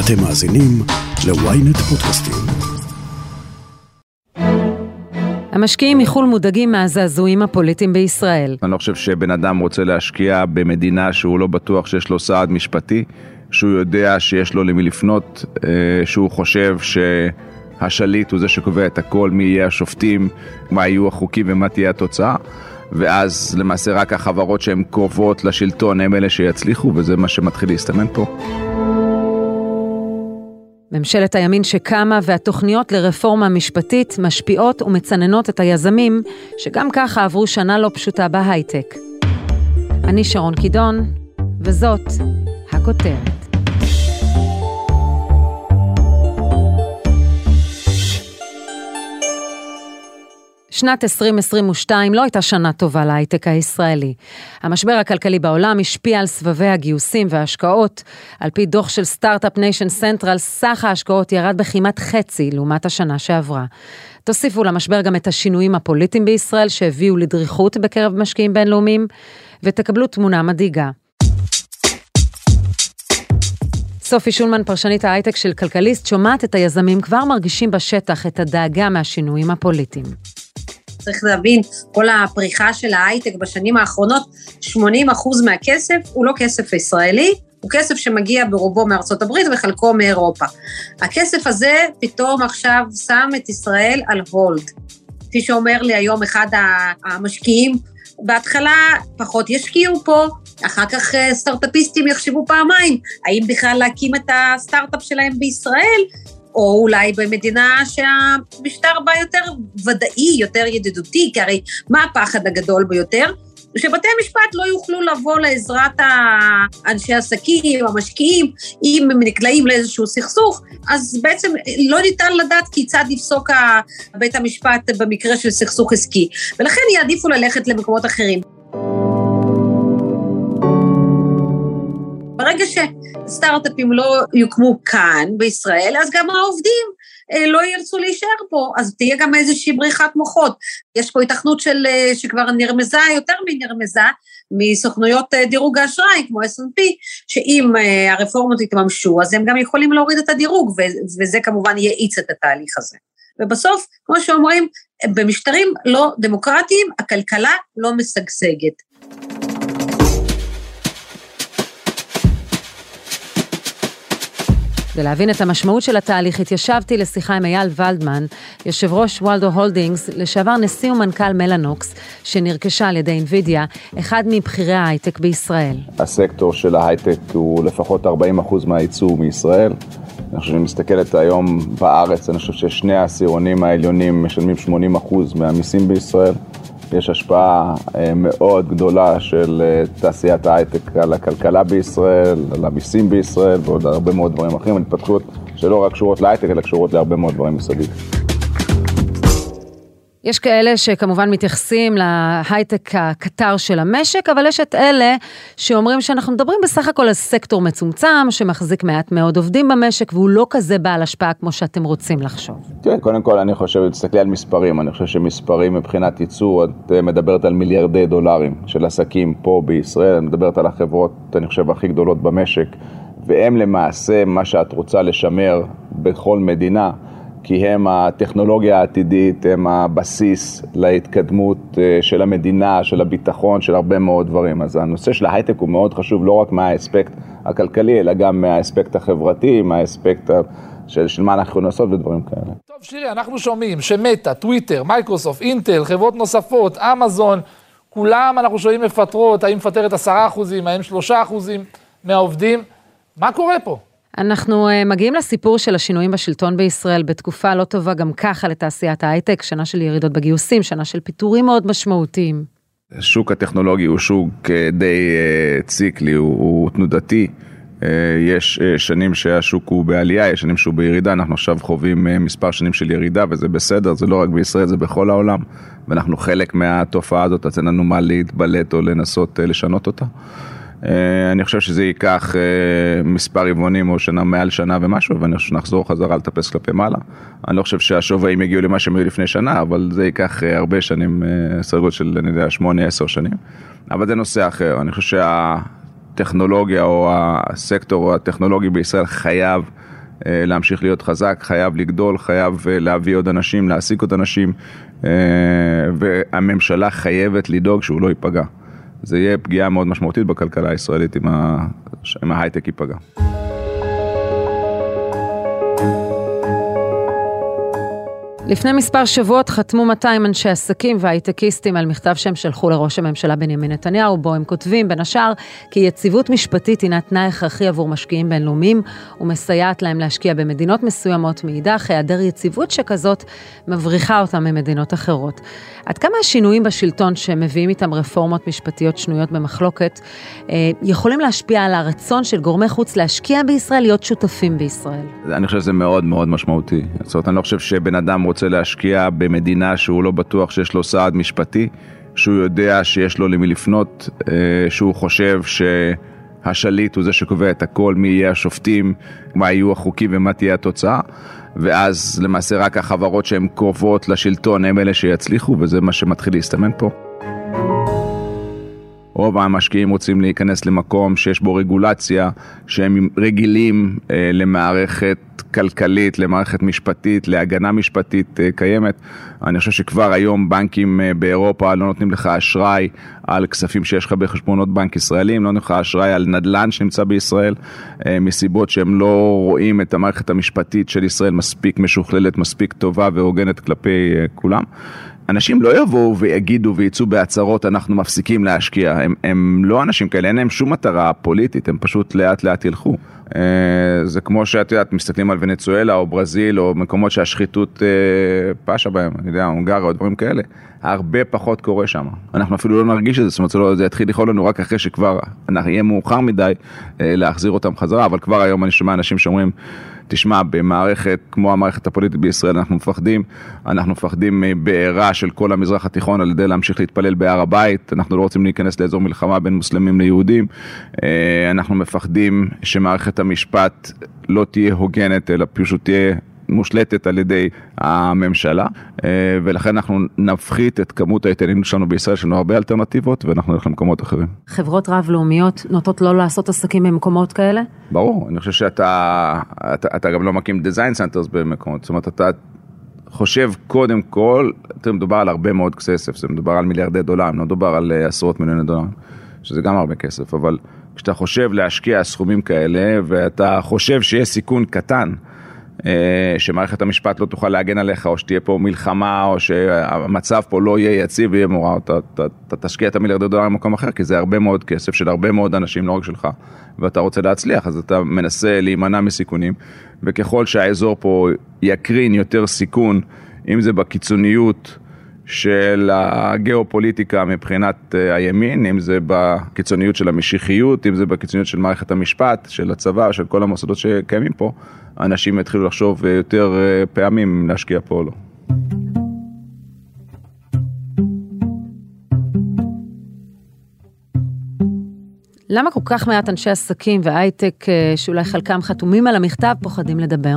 אתם מאזינים ל-ynet פודקאסטים. המשקיעים מחו"ל מודאגים מהזעזועים הפוליטיים בישראל. אני לא חושב שבן אדם רוצה להשקיע במדינה שהוא לא בטוח שיש לו סעד משפטי, שהוא יודע שיש לו למי לפנות, אה, שהוא חושב שהשליט הוא זה שקובע את הכל, מי יהיה השופטים, מה יהיו החוקים ומה תהיה התוצאה. ואז למעשה רק החברות שהן קרובות לשלטון הן אלה שיצליחו, וזה מה שמתחיל להסתמן פה. ממשלת הימין שקמה והתוכניות לרפורמה משפטית משפיעות ומצננות את היזמים, שגם ככה עברו שנה לא פשוטה בהייטק. אני שרון קידון, וזאת הכותרת. שנת 2022 לא הייתה שנה טובה להייטק הישראלי. המשבר הכלכלי בעולם השפיע על סבבי הגיוסים וההשקעות. על פי דוח של סטארט-אפ ניישן סנטרל, סך ההשקעות ירד בכמעט חצי לעומת השנה שעברה. תוסיפו למשבר גם את השינויים הפוליטיים בישראל שהביאו לדריכות בקרב משקיעים בינלאומיים, ותקבלו תמונה מדאיגה. סופי שולמן, פרשנית ההייטק של כלכליסט, שומעת את היזמים כבר מרגישים בשטח את הדאגה מהשינויים הפוליטיים. צריך להבין, כל הפריחה של ההייטק בשנים האחרונות, 80 אחוז מהכסף הוא לא כסף ישראלי, הוא כסף שמגיע ברובו מארצות הברית וחלקו מאירופה. הכסף הזה פתאום עכשיו שם את ישראל על הולד. כפי שאומר לי היום אחד המשקיעים, בהתחלה פחות ישקיעו פה, אחר כך אה, סטארט-אפיסטים יחשבו פעמיים, האם בכלל להקים את הסטארט-אפ שלהם בישראל, או אולי במדינה שהמשטר בה יותר ודאי, יותר ידידותי, כי הרי מה הפחד הגדול ביותר? שבתי המשפט לא יוכלו לבוא לעזרת אנשי עסקים, המשקיעים, אם הם נקלעים לאיזשהו סכסוך, אז בעצם לא ניתן לדעת כיצד יפסוק בית המשפט במקרה של סכסוך עסקי, ולכן יעדיפו ללכת למקומות אחרים. ברגע שסטארט-אפים לא יוקמו כאן, בישראל, אז גם העובדים אה, לא ירצו להישאר פה, אז תהיה גם איזושהי בריחת מוחות. יש פה התכנות של, אה, שכבר נרמזה, יותר מנרמזה, מסוכנויות אה, דירוג האשראי, כמו S&P, שאם הרפורמות יתממשו, אז הם גם יכולים להוריד את הדירוג, וזה כמובן יאיץ את התהליך הזה. ובסוף, כמו שאומרים, במשטרים לא דמוקרטיים, הכלכלה לא משגשגת. כדי להבין את המשמעות של התהליך, התיישבתי לשיחה עם אייל ולדמן, יושב ראש וולדו הולדינגס, לשעבר נשיא ומנכ"ל מלאנוקס, שנרכשה על ידי אינווידיה, אחד מבכירי ההייטק בישראל. הסקטור של ההייטק הוא לפחות 40% מהייצוא מישראל. אני חושב שאני מסתכלת היום בארץ, אני חושב ששני העשירונים העליונים משלמים 80% מהמיסים בישראל. יש השפעה אה, מאוד גדולה של אה, תעשיית ההייטק על הכלכלה בישראל, על המיסים בישראל ועוד הרבה מאוד דברים אחרים, התפתחויות שלא רק קשורות להייטק, אלא קשורות להרבה מאוד דברים מסביב. יש כאלה שכמובן מתייחסים להייטק הקטר של המשק, אבל יש את אלה שאומרים שאנחנו מדברים בסך הכל על סקטור מצומצם, שמחזיק מעט מאוד עובדים במשק, והוא לא כזה בעל השפעה כמו שאתם רוצים לחשוב. תראה, קודם כל אני חושב, תסתכלי על מספרים, אני חושב שמספרים מבחינת ייצור, את מדברת על מיליארדי דולרים של עסקים פה בישראל, את מדברת על החברות, אני חושב, הכי גדולות במשק, והם למעשה מה שאת רוצה לשמר בכל מדינה. כי הם הטכנולוגיה העתידית, הם הבסיס להתקדמות אה, של המדינה, של הביטחון, של הרבה מאוד דברים. אז הנושא של ההייטק הוא מאוד חשוב, לא רק מהאספקט הכלכלי, אלא גם מהאספקט החברתי, מהאספקט של, של מה אנחנו יכולים לעשות ודברים כאלה. טוב, שירי, אנחנו שומעים שמטא, טוויטר, מייקרוסופט, אינטל, חברות נוספות, אמזון, כולם אנחנו שומעים מפטרות, האם מפטרת עשרה אחוזים, האם שלושה אחוזים מהעובדים. מה קורה פה? אנחנו uh, מגיעים לסיפור של השינויים בשלטון בישראל בתקופה לא טובה גם ככה לתעשיית ההייטק, שנה של ירידות בגיוסים, שנה של פיטורים מאוד משמעותיים. השוק הטכנולוגי הוא שוק uh, די uh, ציקלי, הוא, הוא תנודתי. יש שנים שהשוק הוא בעלייה, יש שנים שהוא בירידה, אנחנו עכשיו חווים מספר שנים של ירידה וזה בסדר, זה לא רק בישראל, זה בכל העולם. ואנחנו חלק מהתופעה הזאת, אז אין לנו מה להתבלט או לנסות לשנות אותה. אה, אני חושב שזה ייקח אה, מספר רבעונים או שנה מעל שנה ומשהו, ואני חושב שנחזור חזרה לטפס כלפי מעלה. אני לא חושב שהשווים יגיעו למה שהם היו לפני שנה, אבל זה ייקח אה, הרבה שנים, סדר גודל של, אני יודע, שמונה, עשר שנים. אבל זה נושא אחר. אני חושב הטכנולוגיה או הסקטור הטכנולוגי בישראל חייב להמשיך להיות חזק, חייב לגדול, חייב להביא עוד אנשים, להעסיק עוד אנשים, והממשלה חייבת לדאוג שהוא לא ייפגע. זה יהיה פגיעה מאוד משמעותית בכלכלה הישראלית אם ההייטק ייפגע. לפני מספר שבועות חתמו 200 אנשי עסקים והייטקיסטים על מכתב שהם שלחו לראש הממשלה בנימין נתניהו, בו הם כותבים בין השאר כי יציבות משפטית הינה תנאי הכרחי עבור משקיעים בינלאומיים ומסייעת להם להשקיע במדינות מסוימות, מאידך היעדר יציבות שכזאת מבריחה אותם ממדינות אחרות. עד כמה השינויים בשלטון שמביאים איתם רפורמות משפטיות שנויות במחלוקת אה, יכולים להשפיע על הרצון של גורמי חוץ להשקיע בישראל, להיות שותפים בישראל? אני חושב שזה מאוד מאוד משמעותי. זאת אומרת, אני לא חושב שבן אדם רוצה להשקיע במדינה שהוא לא בטוח שיש לו סעד משפטי, שהוא יודע שיש לו למי לפנות, אה, שהוא חושב ש... השליט הוא זה שקובע את הכל, מי יהיה השופטים, מה יהיו החוקים ומה תהיה התוצאה. ואז למעשה רק החברות שהן קרובות לשלטון הן אלה שיצליחו, וזה מה שמתחיל להסתמן פה. רוב המשקיעים רוצים להיכנס למקום שיש בו רגולציה, שהם רגילים אה, למערכת כלכלית, למערכת משפטית, להגנה משפטית אה, קיימת. אני חושב שכבר היום בנקים אה, באירופה לא נותנים לך אשראי על כספים שיש לך בחשבונות בנק ישראלים, לא נותנים לך אשראי על נדל"ן שנמצא בישראל, אה, מסיבות שהם לא רואים את המערכת המשפטית של ישראל מספיק משוכללת, מספיק טובה והוגנת כלפי אה, כולם. אנשים לא יבואו ויגידו ויצאו בהצהרות אנחנו מפסיקים להשקיע, הם, הם לא אנשים כאלה, אין להם שום מטרה פוליטית, הם פשוט לאט לאט ילכו. אה, זה כמו שאת יודעת, מסתכלים על ונצואלה או ברזיל או מקומות שהשחיתות אה, פשה בהם, אני יודע, הונגריה או דברים כאלה, הרבה פחות קורה שם. אנחנו אפילו לא נרגיש את זה, זאת אומרת, זה, לא, יתחיל לכאול לנו רק אחרי שכבר יהיה מאוחר מדי אה, להחזיר אותם חזרה, אבל כבר היום אני שומע אנשים שאומרים, תשמע, במערכת כמו המערכת הפוליטית בישראל אנחנו מפחדים, אנחנו מפחדים מבעירה של כל המזרח התיכון על ידי להמשיך להתפלל בהר הבית, אנחנו לא רוצים להיכנס לאזור מלחמה בין מוסלמים ליהודים, אנחנו מפחדים שמערכת המשפט לא תהיה הוגנת, אלא פשוט תהיה מושלטת על ידי הממשלה, אה, ולכן אנחנו נפחית את כמות ההיטלים שלנו בישראל, יש לנו הרבה אלטרנטיבות, ואנחנו נלך למקומות אחרים. חברות רב-לאומיות נוטות לא לעשות עסקים במקומות כאלה? ברור, אני חושב שאתה אתה, אתה גם לא מקים design centers במקומות, זאת אומרת, אתה חושב קודם כל, תראה, מדובר על הרבה מאוד כסף, זה מדובר על מיליארדי דולרים, לא מדובר על אה, עשרות מיליוני דולרים, שזה גם הרבה כסף, אבל כשאתה חושב להשקיע סכומים כאלה, ואתה חושב שיש סיכון קטן, שמערכת המשפט לא תוכל להגן עליך, או שתהיה פה מלחמה, או שהמצב פה לא יהיה יציב ויהיה מורא, אתה תשקיע את המיליארדי דולר במקום אחר, כי זה הרבה מאוד כסף של הרבה מאוד אנשים, לא רק שלך, ואתה רוצה להצליח, אז אתה מנסה להימנע מסיכונים, וככל שהאזור פה יקרין יותר סיכון, אם זה בקיצוניות, של הגיאופוליטיקה מבחינת אה, הימין, אם זה בקיצוניות של המשיחיות, אם זה בקיצוניות של מערכת המשפט, של הצבא, של כל המוסדות שקיימים פה, אנשים יתחילו לחשוב יותר אה, פעמים אם להשקיע פה או לא. למה כל כך מעט אנשי עסקים והייטק, אה, שאולי חלקם חתומים על המכתב, פוחדים לדבר?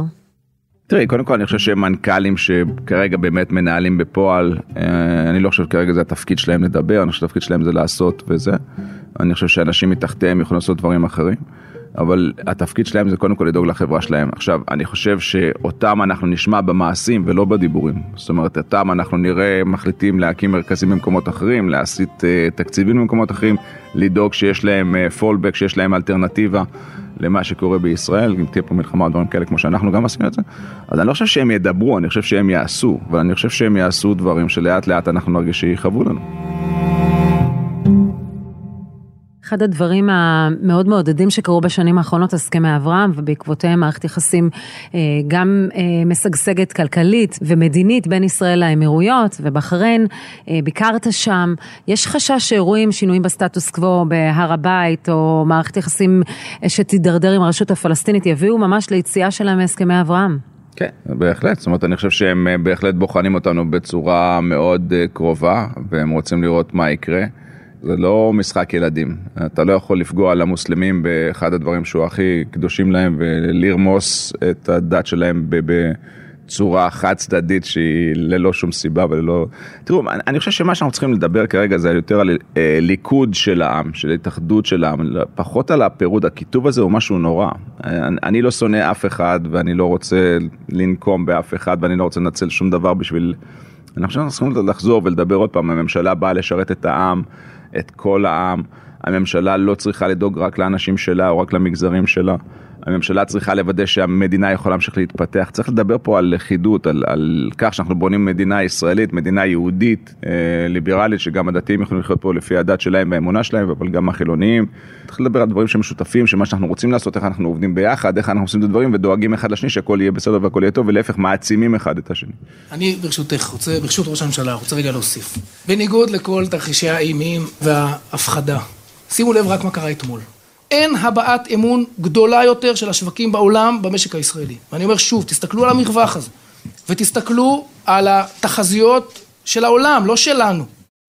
תראי, קודם כל אני חושב שהם מנכ"לים שכרגע באמת מנהלים בפועל, אה, אני לא חושב שכרגע זה התפקיד שלהם לדבר, אני חושב שהתפקיד שלהם זה לעשות וזה. אני חושב שאנשים מתחתיהם יכולים לעשות דברים אחרים. אבל התפקיד שלהם זה קודם כל לדאוג לחברה שלהם. עכשיו, אני חושב שאותם אנחנו נשמע במעשים ולא בדיבורים. זאת אומרת, אותם אנחנו נראה מחליטים להקים מרכזים במקומות אחרים, להסיט uh, תקציבים במקומות אחרים, לדאוג שיש להם פולבק, uh, שיש להם אלטרנטיבה למה שקורה בישראל, אם תהיה פה מלחמה או דברים כאלה כמו שאנחנו גם עשינו את זה. אז אני לא חושב שהם ידברו, אני חושב שהם יעשו, אבל אני חושב שהם יעשו דברים שלאט לאט אנחנו נרגיש שיכאבו לנו. אחד הדברים המאוד מעודדים שקרו בשנים האחרונות, הסכמי אברהם, ובעקבותיהם מערכת יחסים אה, גם אה, משגשגת כלכלית ומדינית בין ישראל לאמירויות ובחריין, אה, ביקרת שם, יש חשש שאירועים, שינויים בסטטוס קוו בהר הבית, או מערכת יחסים שתידרדר עם הרשות הפלסטינית, יביאו ממש ליציאה שלהם מהסכמי אברהם. כן, בהחלט, זאת אומרת אני חושב שהם בהחלט בוחנים אותנו בצורה מאוד קרובה והם רוצים לראות מה יקרה. זה לא משחק ילדים. אתה לא יכול לפגוע למוסלמים באחד הדברים שהוא הכי קדושים להם ולרמוס את הדת שלהם צורה חד צדדית שהיא ללא שום סיבה וללא... תראו, אני חושב שמה שאנחנו צריכים לדבר כרגע זה יותר על אה, ליכוד של העם, של התאחדות של העם, פחות על הפירוד, הכיתוב הזה הוא משהו נורא. אני לא שונא אף אחד ואני לא רוצה לנקום באף אחד ואני לא רוצה לנצל שום דבר בשביל... אני חושב שאנחנו צריכים לחזור ולדבר עוד פעם, הממשלה באה לשרת את העם, את כל העם. הממשלה לא צריכה לדאוג רק לאנשים שלה או רק למגזרים שלה. הממשלה צריכה לוודא שהמדינה יכולה להמשיך להתפתח. צריך לדבר פה על לכידות, על, על כך שאנחנו בונים מדינה ישראלית, מדינה יהודית, אה, ליברלית, שגם הדתיים יכולים לחיות פה לפי הדת שלהם והאמונה שלהם, אבל גם החילוניים. צריך לדבר על דברים שמשותפים, שמה שאנחנו רוצים לעשות, איך אנחנו עובדים ביחד, איך אנחנו עושים את הדברים ודואגים אחד לשני שהכל יהיה בסדר והכל יהיה טוב, ולהפך מעצימים אחד את השני. אני ברשותך, רוצה, ברשות ראש הממשלה, רוצה רגע להוסיף. בניגוד לכל תרחישי האימים וההפחדה, שימו לב רק מה קרה אתמול. אין הבעת אמון גדולה יותר של השווקים בעולם במשק הישראלי. ואני אומר שוב, תסתכלו על המרווח הזה, ותסתכלו על התחזיות של העולם, לא שלנו.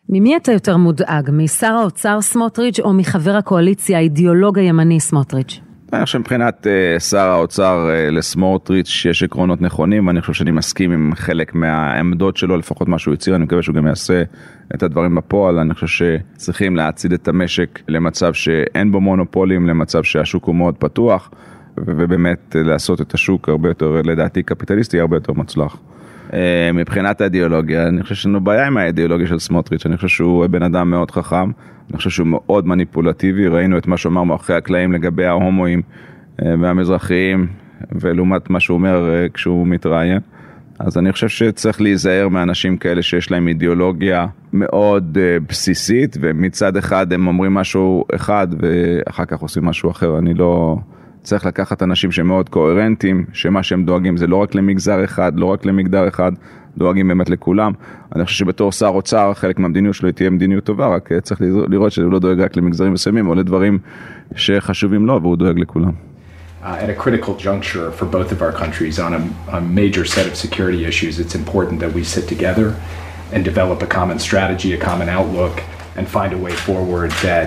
ממי אתה יותר מודאג, משר האוצר סמוטריץ' או מחבר הקואליציה האידיאולוג הימני סמוטריץ'? אני חושב שמבחינת uh, שר האוצר uh, לסמוטריץ' יש עקרונות נכונים ואני חושב שאני מסכים עם חלק מהעמדות שלו, לפחות מה שהוא הצהיר, אני מקווה שהוא גם יעשה את הדברים בפועל. אני חושב שצריכים להצעיד את המשק למצב שאין בו מונופולים, למצב שהשוק הוא מאוד פתוח ובאמת לעשות את השוק הרבה יותר, לדעתי קפיטליסטי, הרבה יותר מוצלח. אה, מבחינת האידיאולוגיה, אני חושב שיש לנו בעיה עם האידיאולוגיה של סמוטריץ', אני חושב שהוא בן אדם מאוד חכם, אני חושב שהוא מאוד מניפולטיבי, ראינו את מה שהוא אמר מאחורי הקלעים לגבי ההומואים אה, והמזרחיים, ולעומת מה שהוא אומר אה, כשהוא מתראיין. אז אני חושב שצריך להיזהר מאנשים כאלה שיש להם אידיאולוגיה מאוד בסיסית, ומצד אחד הם אומרים משהו אחד ואחר כך עושים משהו אחר, אני לא... צריך לקחת אנשים שמאוד קוהרנטיים, שמה שהם דואגים זה לא רק למגזר אחד, לא רק למגדר אחד, דואגים באמת לכולם. אני חושב שבתור שר אוצר, חלק מהמדיניות שלו תהיה מדיניות טובה, רק צריך לראות שהוא לא דואג רק למגזרים מסוימים, או לדברים שחשובים לו, והוא דואג לכולם. Uh, at a critical juncture for both of our countries on a, a major set of security issues, it's important that we sit together and develop a common strategy, a common outlook, and find a way forward that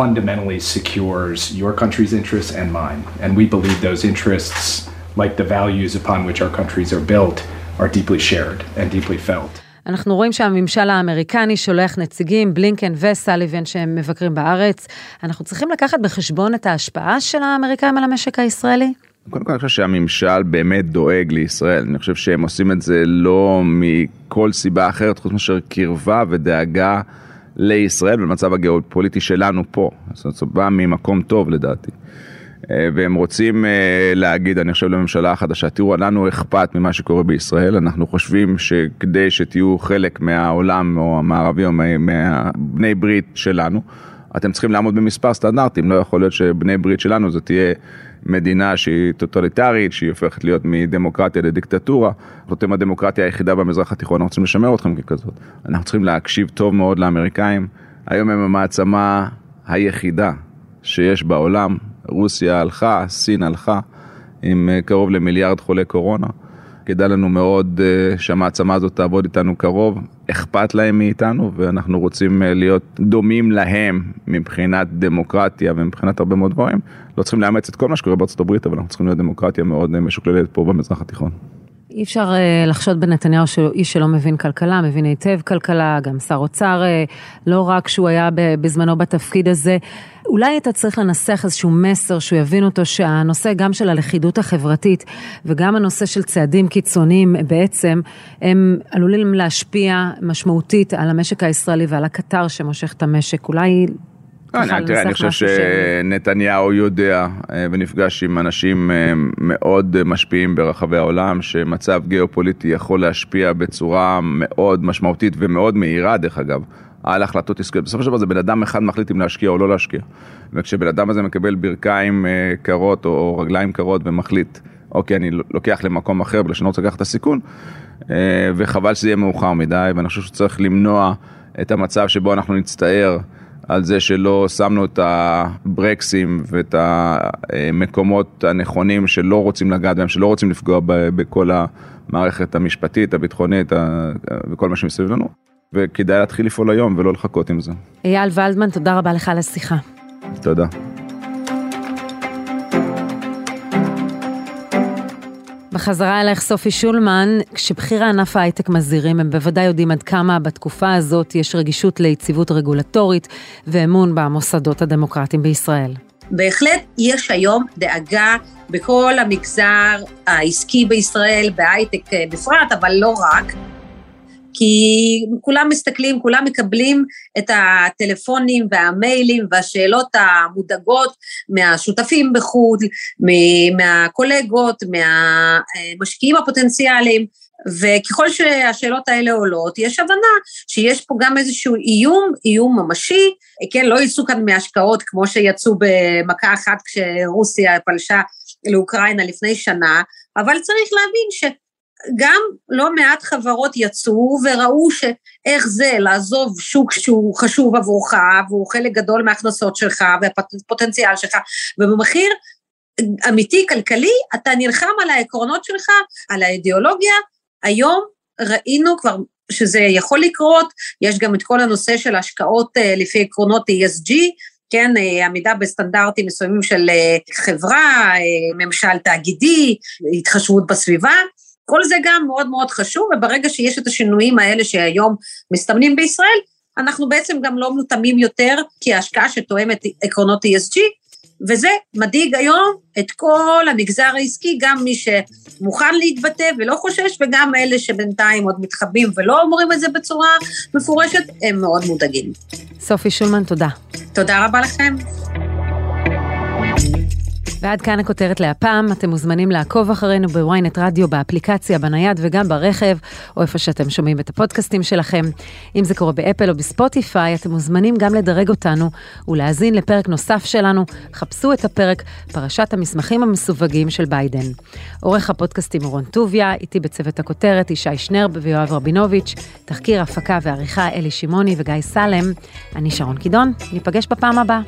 fundamentally secures your country's interests and mine. And we believe those interests, like the values upon which our countries are built, are deeply shared and deeply felt. אנחנו רואים שהממשל האמריקני שולח נציגים, בלינקן וסליבן שהם מבקרים בארץ. אנחנו צריכים לקחת בחשבון את ההשפעה של האמריקאים על המשק הישראלי? קודם כל אני חושב שהממשל באמת דואג לישראל, אני חושב שהם עושים את זה לא מכל סיבה אחרת חוץ מאשר קרבה ודאגה לישראל ולמצב הגיאופוליטי שלנו פה. זאת אומרת, זה בא ממקום טוב לדעתי. אה, והם רוצים אה, להגיד, אני חושב לממשלה החדשה, תראו, לנו אכפת ממה שקורה בישראל, אנחנו חושבים שכדי שתהיו חלק מהעולם או המערבי או מהבני ברית שלנו, אתם צריכים לעמוד במספר סטנדרטים, לא יכול להיות שבני ברית שלנו זה תהיה מדינה שהיא טוטליטרית, שהיא הופכת להיות מדמוקרטיה לדיקטטורה, אתם הדמוקרטיה היחידה במזרח התיכון, אנחנו צריכים לשמר אתכם ככזאת. אנחנו צריכים להקשיב טוב מאוד לאמריקאים, היום הם המעצמה היחידה שיש בעולם, רוסיה הלכה, סין הלכה, עם אה, קרוב למיליארד חולי קורונה. כדאי לנו מאוד אה, שהמעצמה הזאת תעבוד איתנו קרוב, אכפת להם מאיתנו ואנחנו רוצים אה, להיות דומים להם מבחינת דמוקרטיה ומבחינת הרבה מאוד דברים. לא צריכים לאמץ את כל מה שקורה בארצות הברית, אבל אנחנו צריכים להיות דמוקרטיה מאוד משוקללת פה במזרח התיכון. אי אפשר uh, לחשוד בנתניהו שהוא איש שלא מבין כלכלה, מבין היטב כלכלה, גם שר אוצר, uh, לא רק שהוא היה בזמנו בתפקיד הזה. אולי אתה צריך לנסח איזשהו מסר שהוא יבין אותו שהנושא גם של הלכידות החברתית וגם הנושא של צעדים קיצוניים בעצם הם עלולים להשפיע משמעותית על המשק הישראלי ועל הקטר שמושך את המשק. אולי אני חושב שנתניהו יודע אה, ונפגש עם אנשים אה, מאוד משפיעים ברחבי העולם, שמצב גיאופוליטי יכול להשפיע בצורה מאוד משמעותית ומאוד מהירה, דרך אגב, על החלטות עסקיות. בסופו של דבר זה בן אדם אחד מחליט אם להשקיע או לא להשקיע. וכשבן אדם הזה מקבל ברכיים אה, קרות או רגליים קרות ומחליט, אוקיי, אני לוקח למקום אחר בגלל שאני לא רוצה לקחת את הסיכון, וחבל שזה יהיה מאוחר מדי, ואני חושב שצריך למנוע את המצב שבו אנחנו נצטער. על זה שלא שמנו את הברקסים ואת המקומות הנכונים שלא רוצים לגעת בהם, שלא רוצים לפגוע בכל המערכת המשפטית, הביטחונית וכל מה שמסביב לנו. וכדאי להתחיל לפעול היום ולא לחכות עם זה. אייל ולדמן, תודה רבה לך על השיחה. תודה. חזרה אלייך סופי שולמן, כשבכירי ענף ההייטק מזהירים, הם בוודאי יודעים עד כמה בתקופה הזאת יש רגישות ליציבות רגולטורית ואמון במוסדות הדמוקרטיים בישראל. בהחלט יש היום דאגה בכל המגזר העסקי בישראל, בהייטק בפרט, אבל לא רק. כי כולם מסתכלים, כולם מקבלים את הטלפונים והמיילים והשאלות המודאגות מהשותפים בחו"ל, מהקולגות, מהמשקיעים הפוטנציאליים, וככל שהשאלות האלה עולות, יש הבנה שיש פה גם איזשהו איום, איום ממשי, כן, לא יצאו כאן מהשקעות כמו שיצאו במכה אחת כשרוסיה פלשה לאוקראינה לפני שנה, אבל צריך להבין ש... גם לא מעט חברות יצאו וראו שאיך זה לעזוב שוק שהוא חשוב עבורך והוא חלק גדול מההכנסות שלך והפוטנציאל שלך. ובמחיר אמיתי כלכלי אתה נלחם על העקרונות שלך, על האידיאולוגיה, היום ראינו כבר שזה יכול לקרות, יש גם את כל הנושא של השקעות אה, לפי עקרונות ESG, כן, אה, עמידה בסטנדרטים מסוימים של אה, חברה, ממשל תאגידי, התחשבות בסביבה, כל זה גם מאוד מאוד חשוב, וברגע שיש את השינויים האלה שהיום מסתמנים בישראל, אנחנו בעצם גם לא מותאמים יותר כהשקעה שתואמת עקרונות ESG, וזה מדאיג היום את כל המגזר העסקי, גם מי שמוכן להתבטא ולא חושש, וגם אלה שבינתיים עוד מתחבאים ולא אומרים את זה בצורה מפורשת, הם מאוד מודאגים. סופי שולמן, תודה. תודה רבה לכם. ועד כאן הכותרת להפעם, אתם מוזמנים לעקוב אחרינו בוויינט רדיו, באפליקציה, בנייד וגם ברכב, או איפה שאתם שומעים את הפודקאסטים שלכם. אם זה קורה באפל או בספוטיפיי, אתם מוזמנים גם לדרג אותנו ולהאזין לפרק נוסף שלנו. חפשו את הפרק פרשת המסמכים המסווגים של ביידן. עורך הפודקאסטים רון טוביה, איתי בצוות הכותרת ישי שנרב ויואב רבינוביץ', תחקיר, הפקה ועריכה אלי שמעוני וגיא סלם. אני שרון קידון, ניפגש בפעם הבאה.